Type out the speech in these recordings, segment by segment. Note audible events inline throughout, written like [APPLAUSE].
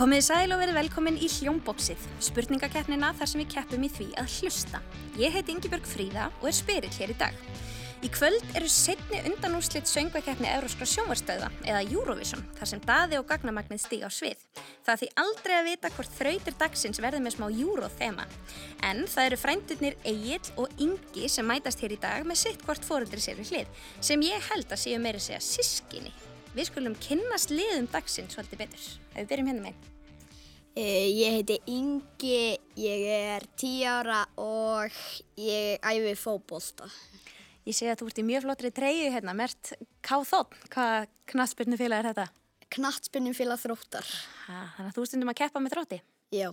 Komið sæl og verið velkomin í Hljómbóksið, spurningakeppnina þar sem við keppum í því að hlusta. Ég heiti Ingi Björg Fríða og er spyrill hér í dag. Í kvöld eru setni undanúslitt söngvakeppni Euróskra sjónvarstöða eða Eurovision þar sem daði og gagnamagnið stíg á svið. Það því aldrei að vita hvort þrautir dagsins verði með smá Euro-þema. En það eru frændurnir Egil og Ingi sem mætast hér í dag með sitt hvort fóruldri sér við hlið sem ég held að séu meira segja sískinni. Við skulum kynnast liðum dagsins svolítið betur. Ef við byrjum hérna með. Eh, Ég heiti Ingi, ég er 10 ára og ég æfi fótbolta. Ég sé að þú ert í mjög flottri treyju hérna, mert K.Þ. Hvað knattspyrnufélag er þetta? Knattspinnum félag þróttar. Ha, þannig að þú stundum að keppa með þrótti. Já.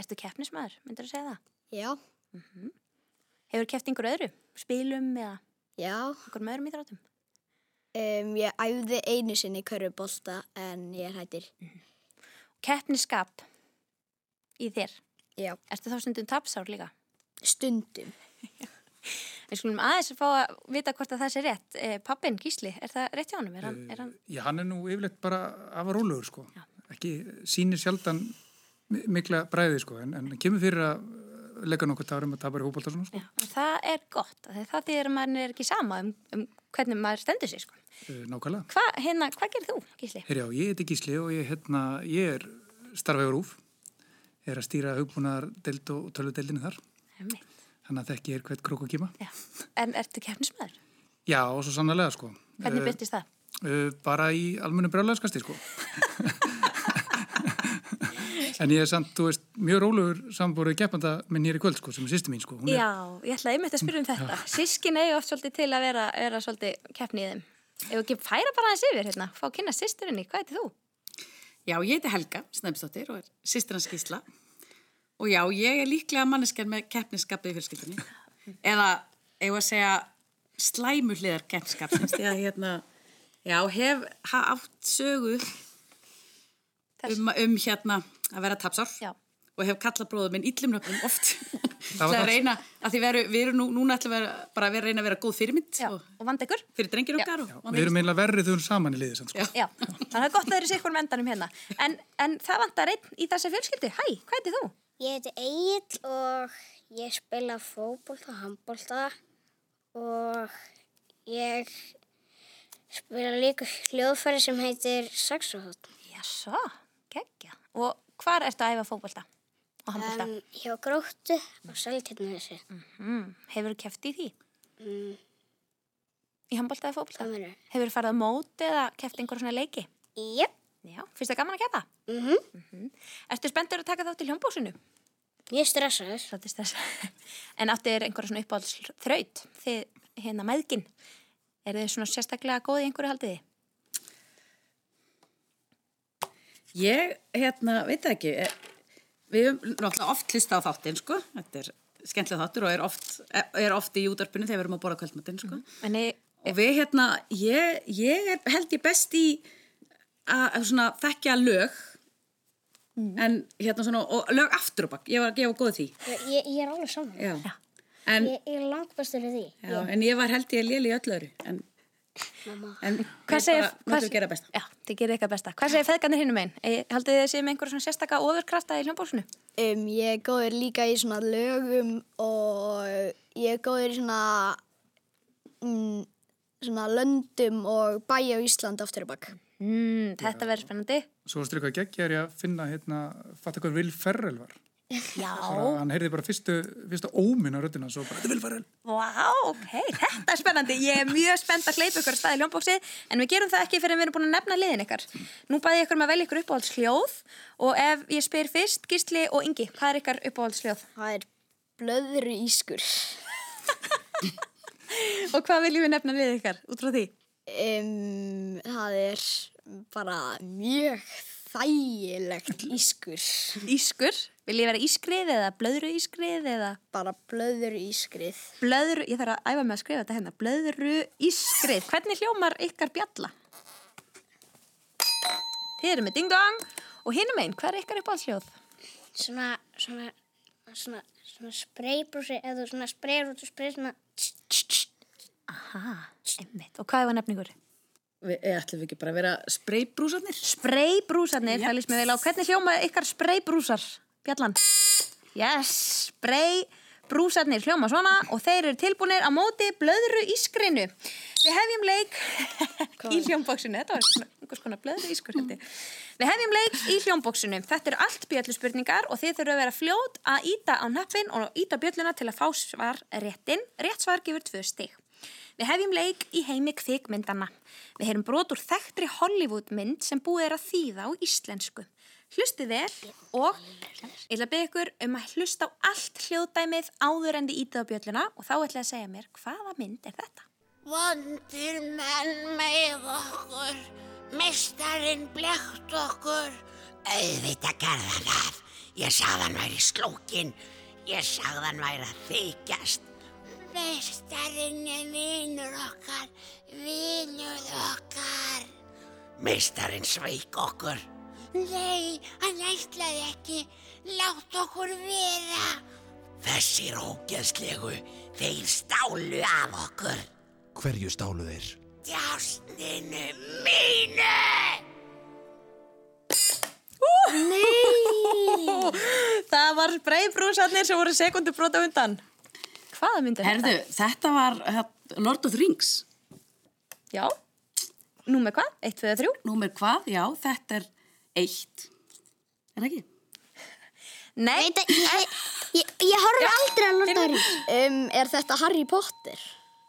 Ertu keppnismæður, myndur þú segja það? Já. Hefur keppt einhver öðru? Spilum eða Já. einhverjum öðrum í þróttum? Um, ég æfði einu sinni körfubolta en ég er hættir. Keppniskap í þér. Já. Ertu þá stundum tapsár líka? Stundum. [LAUGHS] Við skulum aðeins fá að vita hvort að það sé rétt. Eh, Pappin, Gísli, er það rétt hjá honum? Er hann, er hann... Já, hann er nú yfirleitt bara af að rólegur, sko. Já. Ekki sýnir sjaldan mi- mikla bræði, sko, en, en kemur fyrir að leggja nokkuð tárum að tapar í hópolta svona, sko. Já, það er gott. Það þýðir að maður er ekki sama um, um hvernig maður stendur sig, sko. Uh, nákvæmlega. Hva, hérna, hvað gerir þú, Gísli? Herjá, ég heiti Gísli og ég, hérna, ég er starfaður úf, er að stýra hugbúnaðar deild og tölvudeildinu þar, Einmitt. þannig að þekki er hvert krók og kýma. Já. En ertu keppnismæður? Já, og svo sannlega, sko. Hvernig Uh, byrtist það? Uh, bara í almennu brjálæðskasti, sko. [LAUGHS] en ég er samt, þú veist, mjög rólegur sambúrið keppanda minn hér í kvöld, sko, sem er sýsti mín, sko. Hún er, Já, ég ætlaði einmitt að spyrja um þetta. Sískin eigi oft svolítið til að vera, vera svolítið keppni í þeim. Ef við ekki færa bara aðeins yfir hérna, fá að kynna sýsturinni, hvað heitir þú? Já, ég heiti Helga Snæmsdóttir og er sýstir hans Gísla og já, ég er líklega manneskjar með keppniskapið í fjölskyldunni eða, eigum að segja slæmu hliðar keppniskapsins því að hérna, já, hef ha, átt sögu Þess. Um, um hérna að vera tapsár Já. og hef kallað bróður minn illum nöfnum oft [LAUGHS] Það er að reyna, að því veru, við erum nú, núna ætlum við bara að vera, reyna að vera góð fyrirmynd Já, og, og vand ykkur? fyrir drengir okkar og, og Við erum eiginlega verrið þau saman í liðið, sann, sko. Þannig að það er gott að þeir eru sikkur með endanum hérna. En, en það vantar einn í þessi fjölskyldu. Hæ, hvað heitir þú? Ég heiti Egil og ég spila fótbolta og handbolta og ég spila líka hljóðfæri sem heitir saxofón. Já, geggja. Og hvar ertu að æfa handbolta? Um, hjá gróttu og seltirnu þessi. Mm, hefur þú keft í því? Mm, Í handbolta eða fótbolta? hvað mennur? Hefur þú farið á móti eða keft einhver svona leiki? Jep. Já, finnst það gaman að keppa? Mm Ertu spenntur að taka þátt í hljómbóksinu? Ég er stressaður. Svolítið stress. [LAUGHS] En áttu þér einhverja svona uppáhalds þraut? Þið hérna meðginn. Er þið svona sérstaklega góð í einhverju haldið? Ég, hérna, veit ekki, eh, við höfum náttúrulega oft hlusta á þáttinn, sko, þetta er skemmtilega þáttur og er oft, er oft í útarpinu þegar við erum að borða kvöldmatinn, sko. En ég, Og við, hérna, ég, ég er, held ég best í að að svona þekkja lög, en hérna svona, og lög aftur og bakk, ég var að gefa góð því, Ég, ég, er alveg saman. já. En, Ég, ég er langt bestur í því. já, en ég var held ég léli í öllu öðru, en. En Hvað segir- bara hvað- máttu gera besta. já, þið gerir eitthvað besta. Hvað segir feðgarnir hinnum einn? Haldið þið séu með einhverja svona sérstaka ofurkrafta í hljómbóksinu? Um, ég er góður líka í svona lögum og ég er góður í svona, mm, svona löndum og bæja á Ísland aftur og bakk. Mm, þetta verður spennandi. Svo strykkað geggja er ég að finna, hérna, fatta hvað Vil Ferrell var. Já. Hann heyrði bara fyrstu, fyrstu óminn á röddina, svo bara, þetta Vil Ferrell. Vá, ok, þetta er spennandi. Ég er mjög spennt að hleypa ykkur að staði hljómbóksið en við gerum það ekki fyrir að við erum búin að nefna liðin ykkar. Nú bæði ykkur með að velja ykkur uppáhalds hljóð og ef ég spyr fyrst, Gísli og Ingi, hvað er ykkar uppáhalds hljóð? Það er blöðru ískur. [LAUGHS] Og hvað viljum við nefna liðin ykkar út frá því? Um, það er bara mjög þægilegt ískur. Ískur, vil ég vera ískrið eða blöðru ískrið eða Bara blöðru ískrið. blöðru, ég þarf að æfa mig að skrifa þetta hérna, blöðru ískrið. Hvernig hljómar ykkar bjalla? Þið eru með ding dong og hinum einn, hvað er ykkar uppáhalds hljóð? Svona, svona, svona, svona spreybrúsi, eða svona spreyr út og spreyr svona, Aha, einmitt. Og hvað er nefningur? Við eh, ætlum ekki bara að vera spreybrúsarnir? Spreybrúsarnir, það líst mér vel á. Hvernig hljóma ykkar spreybrúsar, Bjallan? Yes, spreybrúsarnir hljóma svona og þeir eru tilbúinir á móti blöðru ískrinu. Við hefjum leik [LAUGHS] í hljómbóksinu, þetta var einhvers konar blöðru ískur ég. Við hefjum leik í hljómbóksinu. Þetta eru allt bjöllu spurningar og þið þurfum að vera fljót að íta á nöppin og íta bjölluna til að fá svar réttin. Rétt svar gefur tvö stig. Við hefjum leik í heimi kvikmyndana. Við heyrum brot úr þekktri Hollywoodmynd sem búið er að þýða á íslensku. Hlustið vel og ég ætla að byggja ykkur um að hlusta á allt hljóðdæmið áður en þið ítið á bjölluna og þá ætla ég að segja mér hvaða mynd er þetta? Vondir menn með okkur, mestarinn blekt okkur. Auðvitað gerða það. Ég sagði hann væri slókin, ég sagði hann væri að þykjast. Mestarinn er vinur okkar, vinur okkar. Mestarinn sveik okkur. Nei, hann ætlaði ekki, látt okkur vera. Þessir ógeðslegu, þeir stálu af okkur. Hverju stálu þeir? Djásninu mínu! [LAUGHS] Það var spreybrúsarnir sem voru sekundu brota undan. Hvaða mynd er Herðu, þetta var uh, Lord of the Rings. þetta? Já. Númer hvað? 1, 2, 3? Númer hvað? Já, þetta er eitt. Er það ekki? Nei. Veit ég, ég, ég horfi aldrei að Lord of the Rings. Um, er þetta Harry Potter?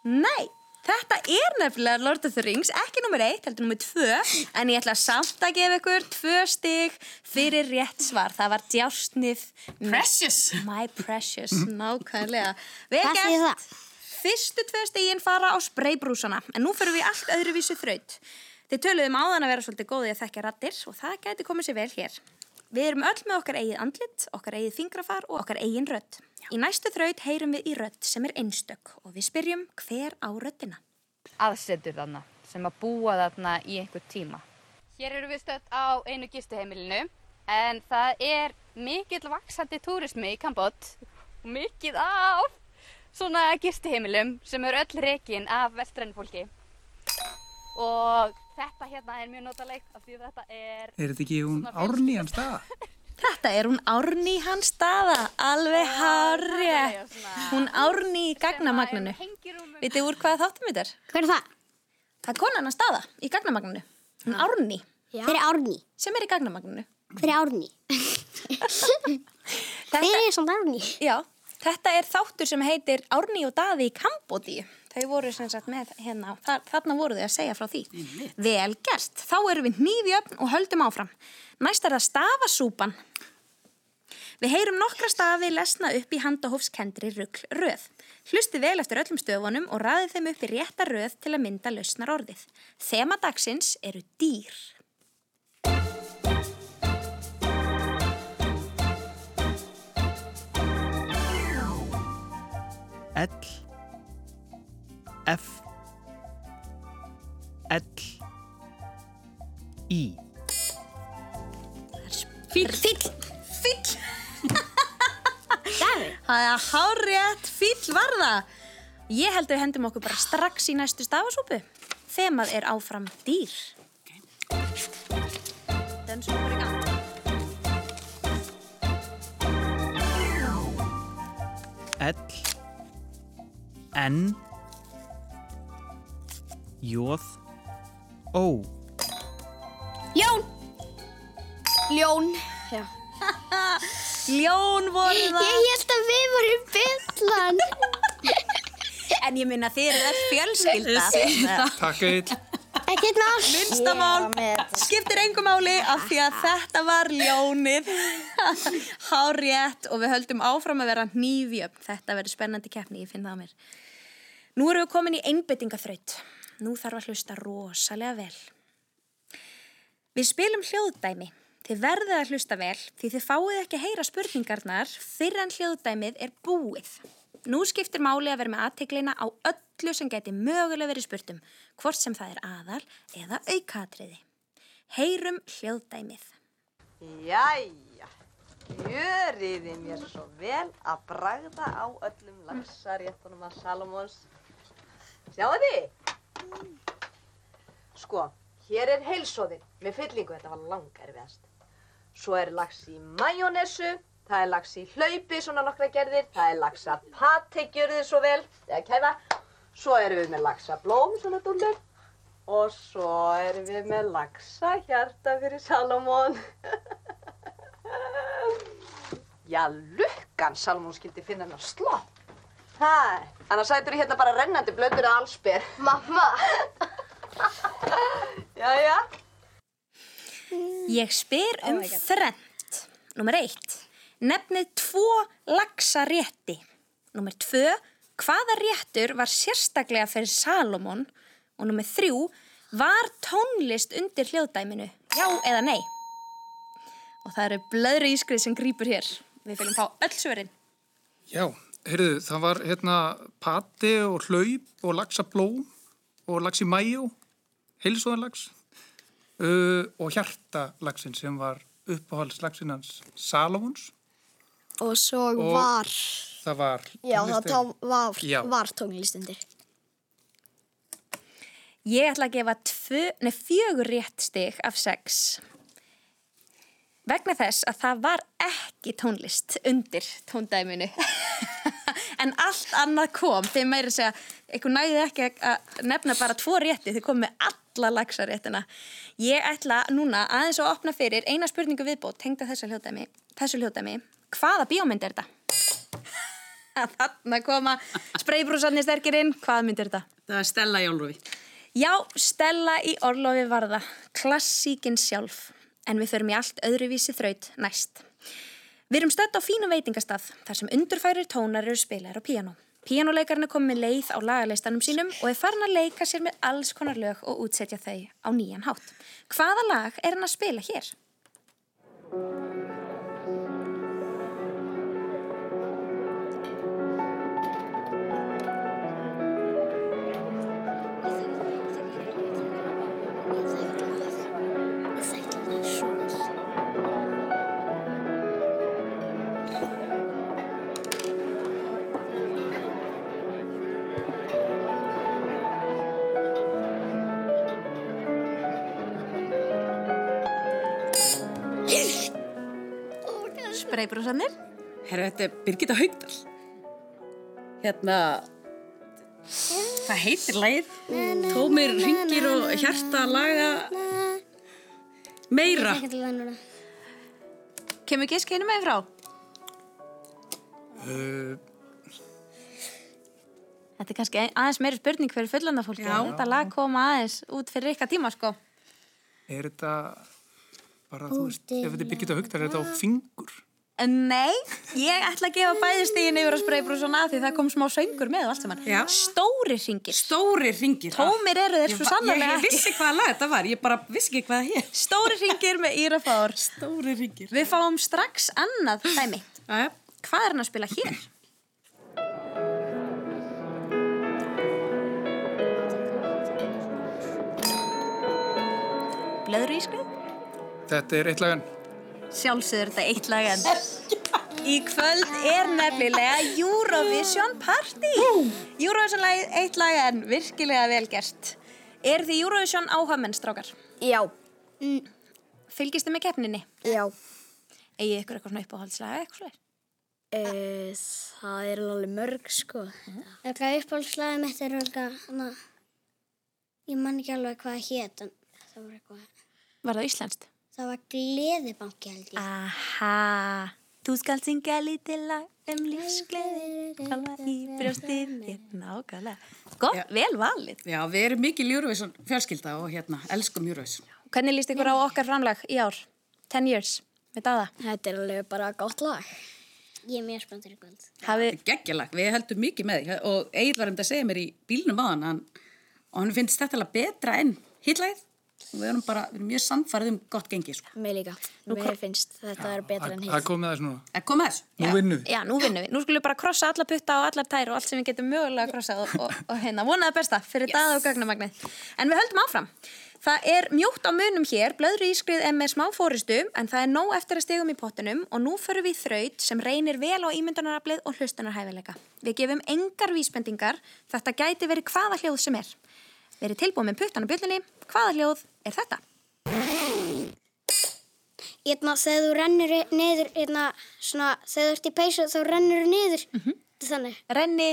Nei, þetta er nefnilega Lord of the Rings, ekki nummer 1, heldur nummer 2, en ég ætla samt að gefa ykkur 2 stig fyrir rétt svar. Það var djásnið Precious. My Precious, nákvæmlega. Vel Hvað þýðir gert. Fyrstu tvö stigin fara á spreybrúsana, en nú fyrir við allt öðruvísu þraut. Þið töluðum áðan að vera svolítið góði að þekkja rattir og það gæti komið sér vel hér. Við erum öll með okkar eigið andlit, okkar eigið fingrafar og okkar eigin rödd. Í næstu þraut heyrum við í rödd sem er einstök og við spyrjum hver á röddina. aðsetur þarna sem að búa þarna í einhver tíma. Hér eru við stödd á einu gistuheimilinu en það er mikill vaksandi túrismi í Kambot og mikið af svona gistuheimilum sem eru öll rekin af vestræn fólki. Og þetta hérna er mjög notalegt af því að þetta er... Er þetta ekki hún Árný hans staða? [LAUGHS] Þetta er hún Árný hans staða, alveg hárið. Hún Árný í gagnamagninu. Vitið úr hvaða þáttum þetta er? Hver er það? Það er konan hans staða í gagnamagninu. Hún Árný Hver er Árný? sem er í gagnamagninu. Hver er? [LAUGHS] Þetta, Hver er samt Árný? já, þetta er þáttur sem heitir Árný og Daði í Kambodíu. Þau voru sem sagt með hérna, þar, þarna voru þau að segja frá því. Vel gert, þá erum við nýfjöfn og höldum áfram. Næst er það stafasúpan. Við heyrum nokkra stafi lesna upp í handahófskendri rugl röð. Hlusti vel eftir öllum stöfunum og ræði þeim upp í rétta röð til að mynda lausnar orðið. Þema dagsins eru dýr. L F L I Fíll. Fíll. Fíll. [LAUGHS] Það er hárétt fíll var það. Ég held að við hendum okkur bara strax í næstu stafasúpu. Þemað er áfram dýr. Dönsum okkur í gang. L N J Ó Jón! Ljón. Já. [LAUGHS] Ljón voru Ég það. held að við vorum byllan. [LAUGHS] En ég minna þið eru þess fjölskylda. Takk eitt. Ekkert mál. Minnstamál skiptir engum máli af því að þetta var ljónið. [LAUGHS] Hárétt og við höldum áfram að vera nýfjöfn. Þetta verður spennandi keppni, ég finn það á mér. Nú erum við komin í einbyttingaþraut. Nú þarf að hlusta rosalega vel. Við spilum hljóðdæmi. Þið verðið að hlusta vel því þið fáið ekki að heyra spurningarnar fyrir en hljóðdæmið er búið. Nú skiptir máli að vera með aðteglina á öllu sem geti mögulega verið spurtum, hvort sem það er aðal eða aukatriði. Heyrum hljóðdæmið. Jæja, jöriði mér svo vel að bragða á öllum laxaréttunum að Salomons. Sjáu þið? Sko, hér er heilsóðin með fyllingu, þetta var langerfiðast. Svo er lags í majónesu, það er lags í hlaupi, svona nokkra gerðir, það er lags að pate, gjörðu þið svo vel, eða kæfa. Svo erum við með lags að blóm, svona dúllur. Og svo erum við með lagsa hjarta fyrir Salomón. [LAUGHS] Já, lukkan Salomón skildi finna hennar slopp. Hæ, annars sætur hérna bara rennandi blöður að allsbyr. Mamma. Jæja. Ég spyr um þrennt. Númer eitt. Nefnið tvo lagsa rétti. Númer tvö. Hvaða réttur var sérstaklega fyrir Salomon? Og númer þrjú. Var tónlist undir hljóðdæminu? Já eða nei? Og það eru blöðri ískrið sem grýpur hér. Við viljum fá öll svörin. Já, heyrðu, það var hérna pati og hlaup og lagsablóm og lags í mæjó, heilsóðanlags uh, og hjartalagsin sem var uppáhaldslagsin hans Salomons. Og svo Og var, Það var já, það var, tónlistundir. Ég ætla að gefa tvö, nei, fjögur rétt stig af sex. Vegna þess að það var ekki tónlist undir tóndæminu. [LAUGHS] en allt annað kom. Þeir meiri segja, eitthvað næði ekki að nefna bara tvo rétti, þeir kom með alla lagsaréttina. Ég ætla núna aðeins að opna fyrir eina spurningu viðbót, tengda þessu hljóðdæmi. Þessu hljóðdæmi. Hvaða bíómynd er þetta? [LAUGHS] Þarna koma spreybrúsarnir sterkir inn. Hvaða mynd er þetta? Það er Stella í Álrofi. Já, Stella í Orlofi varða, klassíkin sjálf, en við förum í allt öðruvísi þraut næst. Við erum stödd á fínu veitingastað, þar sem undurfærir tónar eru spilar á píanó. Píanóleikarinn er komið leið á lagalistanum sínum og er farin að leika sér með alls konar lög og útsetja þau á nýjan hátt. Hvaða lag er hann að spila hér? Spreybrúsarnir? Herra, þetta er Birgitta Haugdal. Hérna, hvað heitir lagið? Tómir ringir og hjarta laga meira. Kemur gisk einu með frá? Uh, Þetta er kannski aðeins meiri spurning fyrir fullanda fólki. Já. Þetta lag kom aðeins út fyrir ykkar tíma, sko. er þetta bara, þú veist, ef þetta er Birgitta Haugdal, er þetta á fingur? Nei, ég ætla að gefa bæðistígin yfir að spreybrúsuna því það kom smá söngur með og allt saman. Já. Stóri ringir. Stóri ringir. Tómir eru þeir svo va- sannarlega Ég vissi hvaða lag þetta var, ég bara vissi ekki hvað það hér. Stóri ringir með írafár. Stóri ringir. Við fáum strax annað dæmi. Aja. Hvað er hann að spila hér? Bleður ískrið? Þetta er eitt lagan. Sjálfsögur þetta eitt lag en Í kvöld er nefnilega Eurovision Party Eurovision lag, eitt lag en virkilega vel gert Er þið Eurovision áhagmenn, strákar? Já. Mm. Fylgist þið með keppninni? Já. Egið ykkur eitthvað svona uppáhaldslag eitthvað svoleiðis? E, það er alveg mörg, sko. Ögla uppáhaldslæðið mitt er ögla, hana, ég man ekki alveg hvað það hét, en það var eitthvað, Var það íslenskt? Það var gleðibanki held ég. Aha, þú skalt syngja lítið lag um lífsgleði Kvalva í brjóstið þér nákvæmlega Gott, vel valið Já, við erum mikil Eurovision fjölskylda og hérna, elskum Eurovision. Hvernig líst ykkur á okkar framlag í ár? 10 years, með daða Þetta er alveg bara gott lag. Ég er mjög spenntur í kvöld. Hafið, Geggjalag, við heldum mikið með því og Egil var um þetta að segja mér í bílnum aðan hann, og hann finnst þetta alveg betra en hitlæð og við erum bara, við erum mjög samfarið um gott gengi sko. Mér líka. Mér finnst þetta er betra en Það hitt. er komið þess núna. En kom með þess. Nú vinnum við. já, nú vinnum við Nú skulum við bara krossa alla putta og allar tær og allt sem við getum mögulega krossað og, og, og hérna, vonaði besta fyrir yes. daða og gagnamagnið En við höldum áfram Það er mjótt á munum hér, blöðru ískrið er með smá fóristu en það er nóg eftir að stigum í pottinum og nú förum við í þraut sem reynir vel á ímyndunaraflið og hlustunarhæfileika. Við gefum engar vísbendingar, þetta gæti verið hvaða hljóð sem er. Verið tilbúið með puttan á bjöllunni. Hvaða hljóð er þetta? Hérna, þegar þú rennur niður, hérna, svona, þegar þú ert í peysu þá rennur þú niður. Þannig. Renni.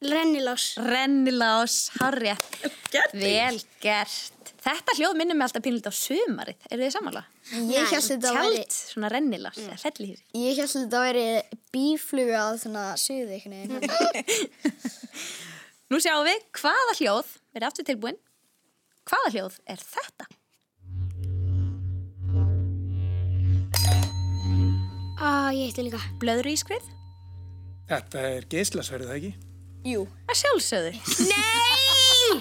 Rennilás. Rennilás, harrið. Vel gert. Þetta hljóð minnum mig alltaf pínlítið á sumarið. Eru þið samanlega? Ég hélt þetta væri- Tjald, svona rennilás, mm. rellihýr. Ég held að þetta væri bífluga að svona suðu veginn. [LAUGHS] Nú sjáum við hvaða hljóð, verið aftur tilbúin, hvaða hljóð er þetta? Á, ég eitthvað líka. Blöðru ískrið? Þetta er geislasverðið, það ekki? Jú. Að sjálfsögðu. Nei!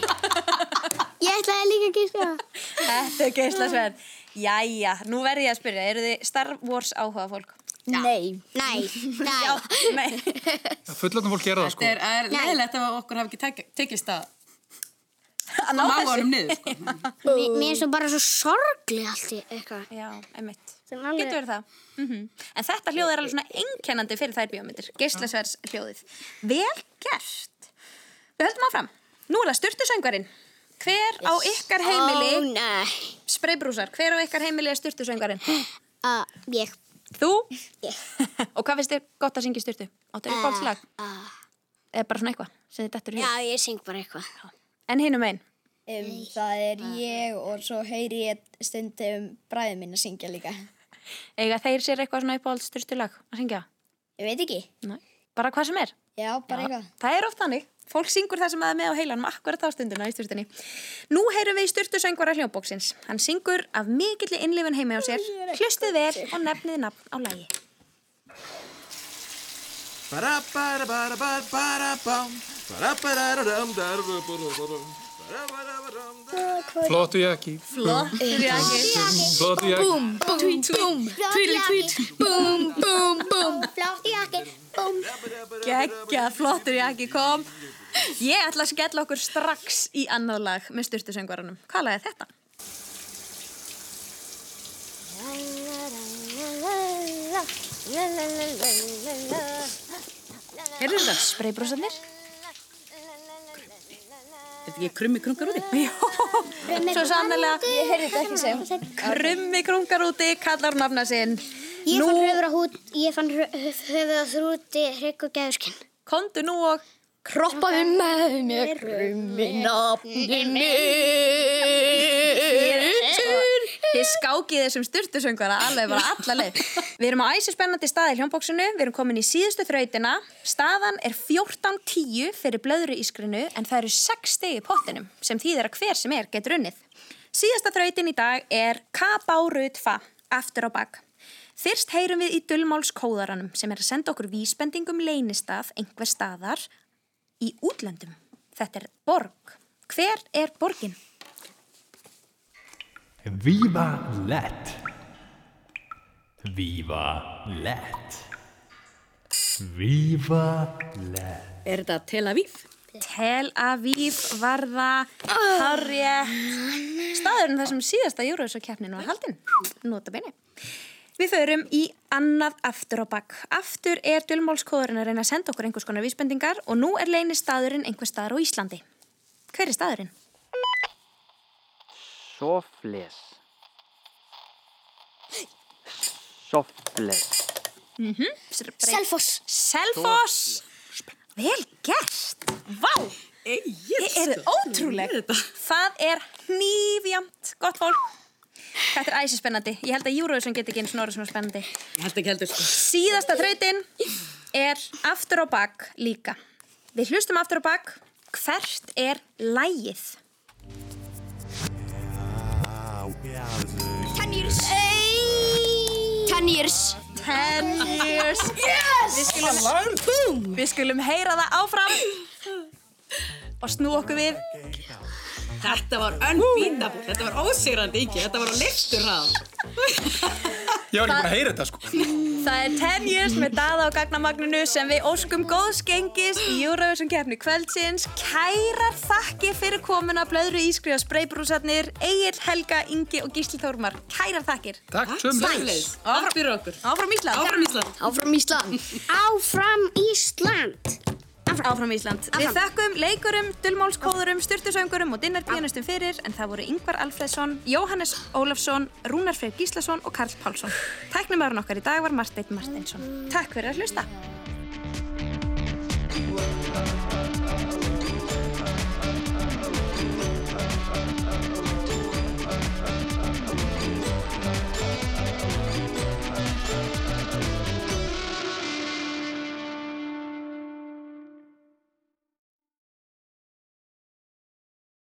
Ég ætlaði líka að gíska það. Þetta er geislasverð. Jæja, nú verð ég að spyrja, eru þið Star Wars áhuga fólk? Nei. [LAUGHS] Nei. Já, nei. Það fullandum fólk gera það, sko. Þetta er, er leðilegt ef okkur hafi ekki tek, tekist að ná maga þessu. honum niður. Sko. [LAUGHS] Mér mér er svo bara svo sorgli allt í eitthvað. Já, einmitt. Getur verið það. Mm En þetta hljóð er alveg svona einkennandi fyrir þær bíómyndir. Geislasverðs hljóðið. Vel gert. Við höldum áfram. Nú er það styrtusöngvarinn. Hver á ykkar heimili... Ó, nei. Spreybrúsar, hver á ykkar heimili er styrtusöngvarinn? Uh, [GASPS] ég. Þú? Ég. [LAUGHS] Og hvað finnst þér gott að syngja styrtu? Áttu þér uh, lag? Uh, Eða bara svona eitthvað sem þið dettur í já, ég syng bara eitthvað. En hinum einn? Um, það er ég og svo heyri ég stundum bræðið mín að syngja líka. [LAUGHS] Eiga þeir sér eitthvað svona uppáhald styrtulag að syngja? Ég veit ekki. Nei. Bara hvað sem er? Já, bara eitthvað. Það er oft þannig. Fólk syngur það sem er með á heilanum akkurat á stundina í styrtunni. Nú heyrum við í styrtu söngvara hljómbóksins. Hann syngur af mikilli innlifin heimi á sér. Hlustið vel og nefnið nafn á lagi. Flottu jakki. Flottur jakki. Flottu jakki. Búm, búm, búm. Tweedly tweet. Búm, búm, búm. Flott jakki. Búm. Gekkja, flottur jakki kom. Ég ætla að skella okkur strax í annað lag með styrtu söngvaranum. Hvað lag er þetta? Heyrðu þetta? Spreybrúsarnir? Ekki krummi krungar úti? Já, svo sannlega. Ég heyrði þetta ekki segja. Krummi krungar úti, kallar nafna sinn. Ég fann höfður á hút, ég fann höfður á þrúti, hrygg og gæðuskinn. Kondu nú og Kroppaðu með mér krummi nafninu. Þið skákið þessum styrtusöngvara alveg bara alla leið. Við erum á æsi spennandi stað í hljómbóksinu, við erum komin í síðustu þrautina. Staðan er 14-10 fyrir blöðru ískrinu en það eru 6 stegi í pottinum sem þýðir að hver sem er getur unnið. Síðasta þrautin í dag er K-bárutfa, aftur á bak. Fyrst heyrum við í dullmálskóðaranum sem er að senda okkur vísbendingum leynistað einhver staðar í útlöndum. Þetta er borg. Hver er borgin? Viva Let. Viva Let. Viva Let. Er þetta Tel Aviv? Tel Aviv var það Harriet staðurinn þar sem síðasta Eurovision-keppnin var haldinn nota beini Við förum í annað aftur á bakk. Aftur er dölmálskóðurinn að reyna að senda okkur einhvers konar vísbendingar og nú er leini staðurinn einhver staðar á Íslandi. Hver er staðurinn? Sofles. Sofles. Mm -hmm. Selfoss. Selfoss. Vel gert. Vá. Þið eru ótrúleg. Það er hnífjamt. Gott fólk. Þetta er æsispennandi. Ég held að Eurovision geti ekki eins og svona spennandi. Ég held ekki heldur sko. Síðasta þrautin er aftur á bak líka. Við hlustum aftur á bak. Hvert er lægið? Ten years. Ten years. Ten years. Yes! Við skulum, við skulum heyra það áfram og snú okkur við. Þetta var unbeatable. Þetta var ósigrandi ekki. Þetta var á liftur [LAUGHS] hraðan. Ég var ekki búin að heyra þetta sko. Það er 10 years með daða og gagnamagninu sem við óskum góðs gengis í Eurovision keppni kvöldsins. Kærar þakki fyrir komuna blöðru ískriða spreybrúsarnir Egil, Helga, Ingi og Gísli Þórmar. Kærar þakkir. Takk Sælis. Takk fyrir okkur. Áfram Ísland. Áfram Ísland. Áfram Ísland. Áfram Ísland. Áfram Ísland. Við þökkum leikurum, dullmálskóðurum, styrtusöngurum og dinnarpíanistum fyrir en það voru Yngvar Alfreðsson, Jóhannes Ólafsson, Rúnar Freyr Gíslason og Karl Pálsson. Tæknumöðurinn okkar í dag var Marsteinn Marsteinsson. Takk fyrir að hlusta.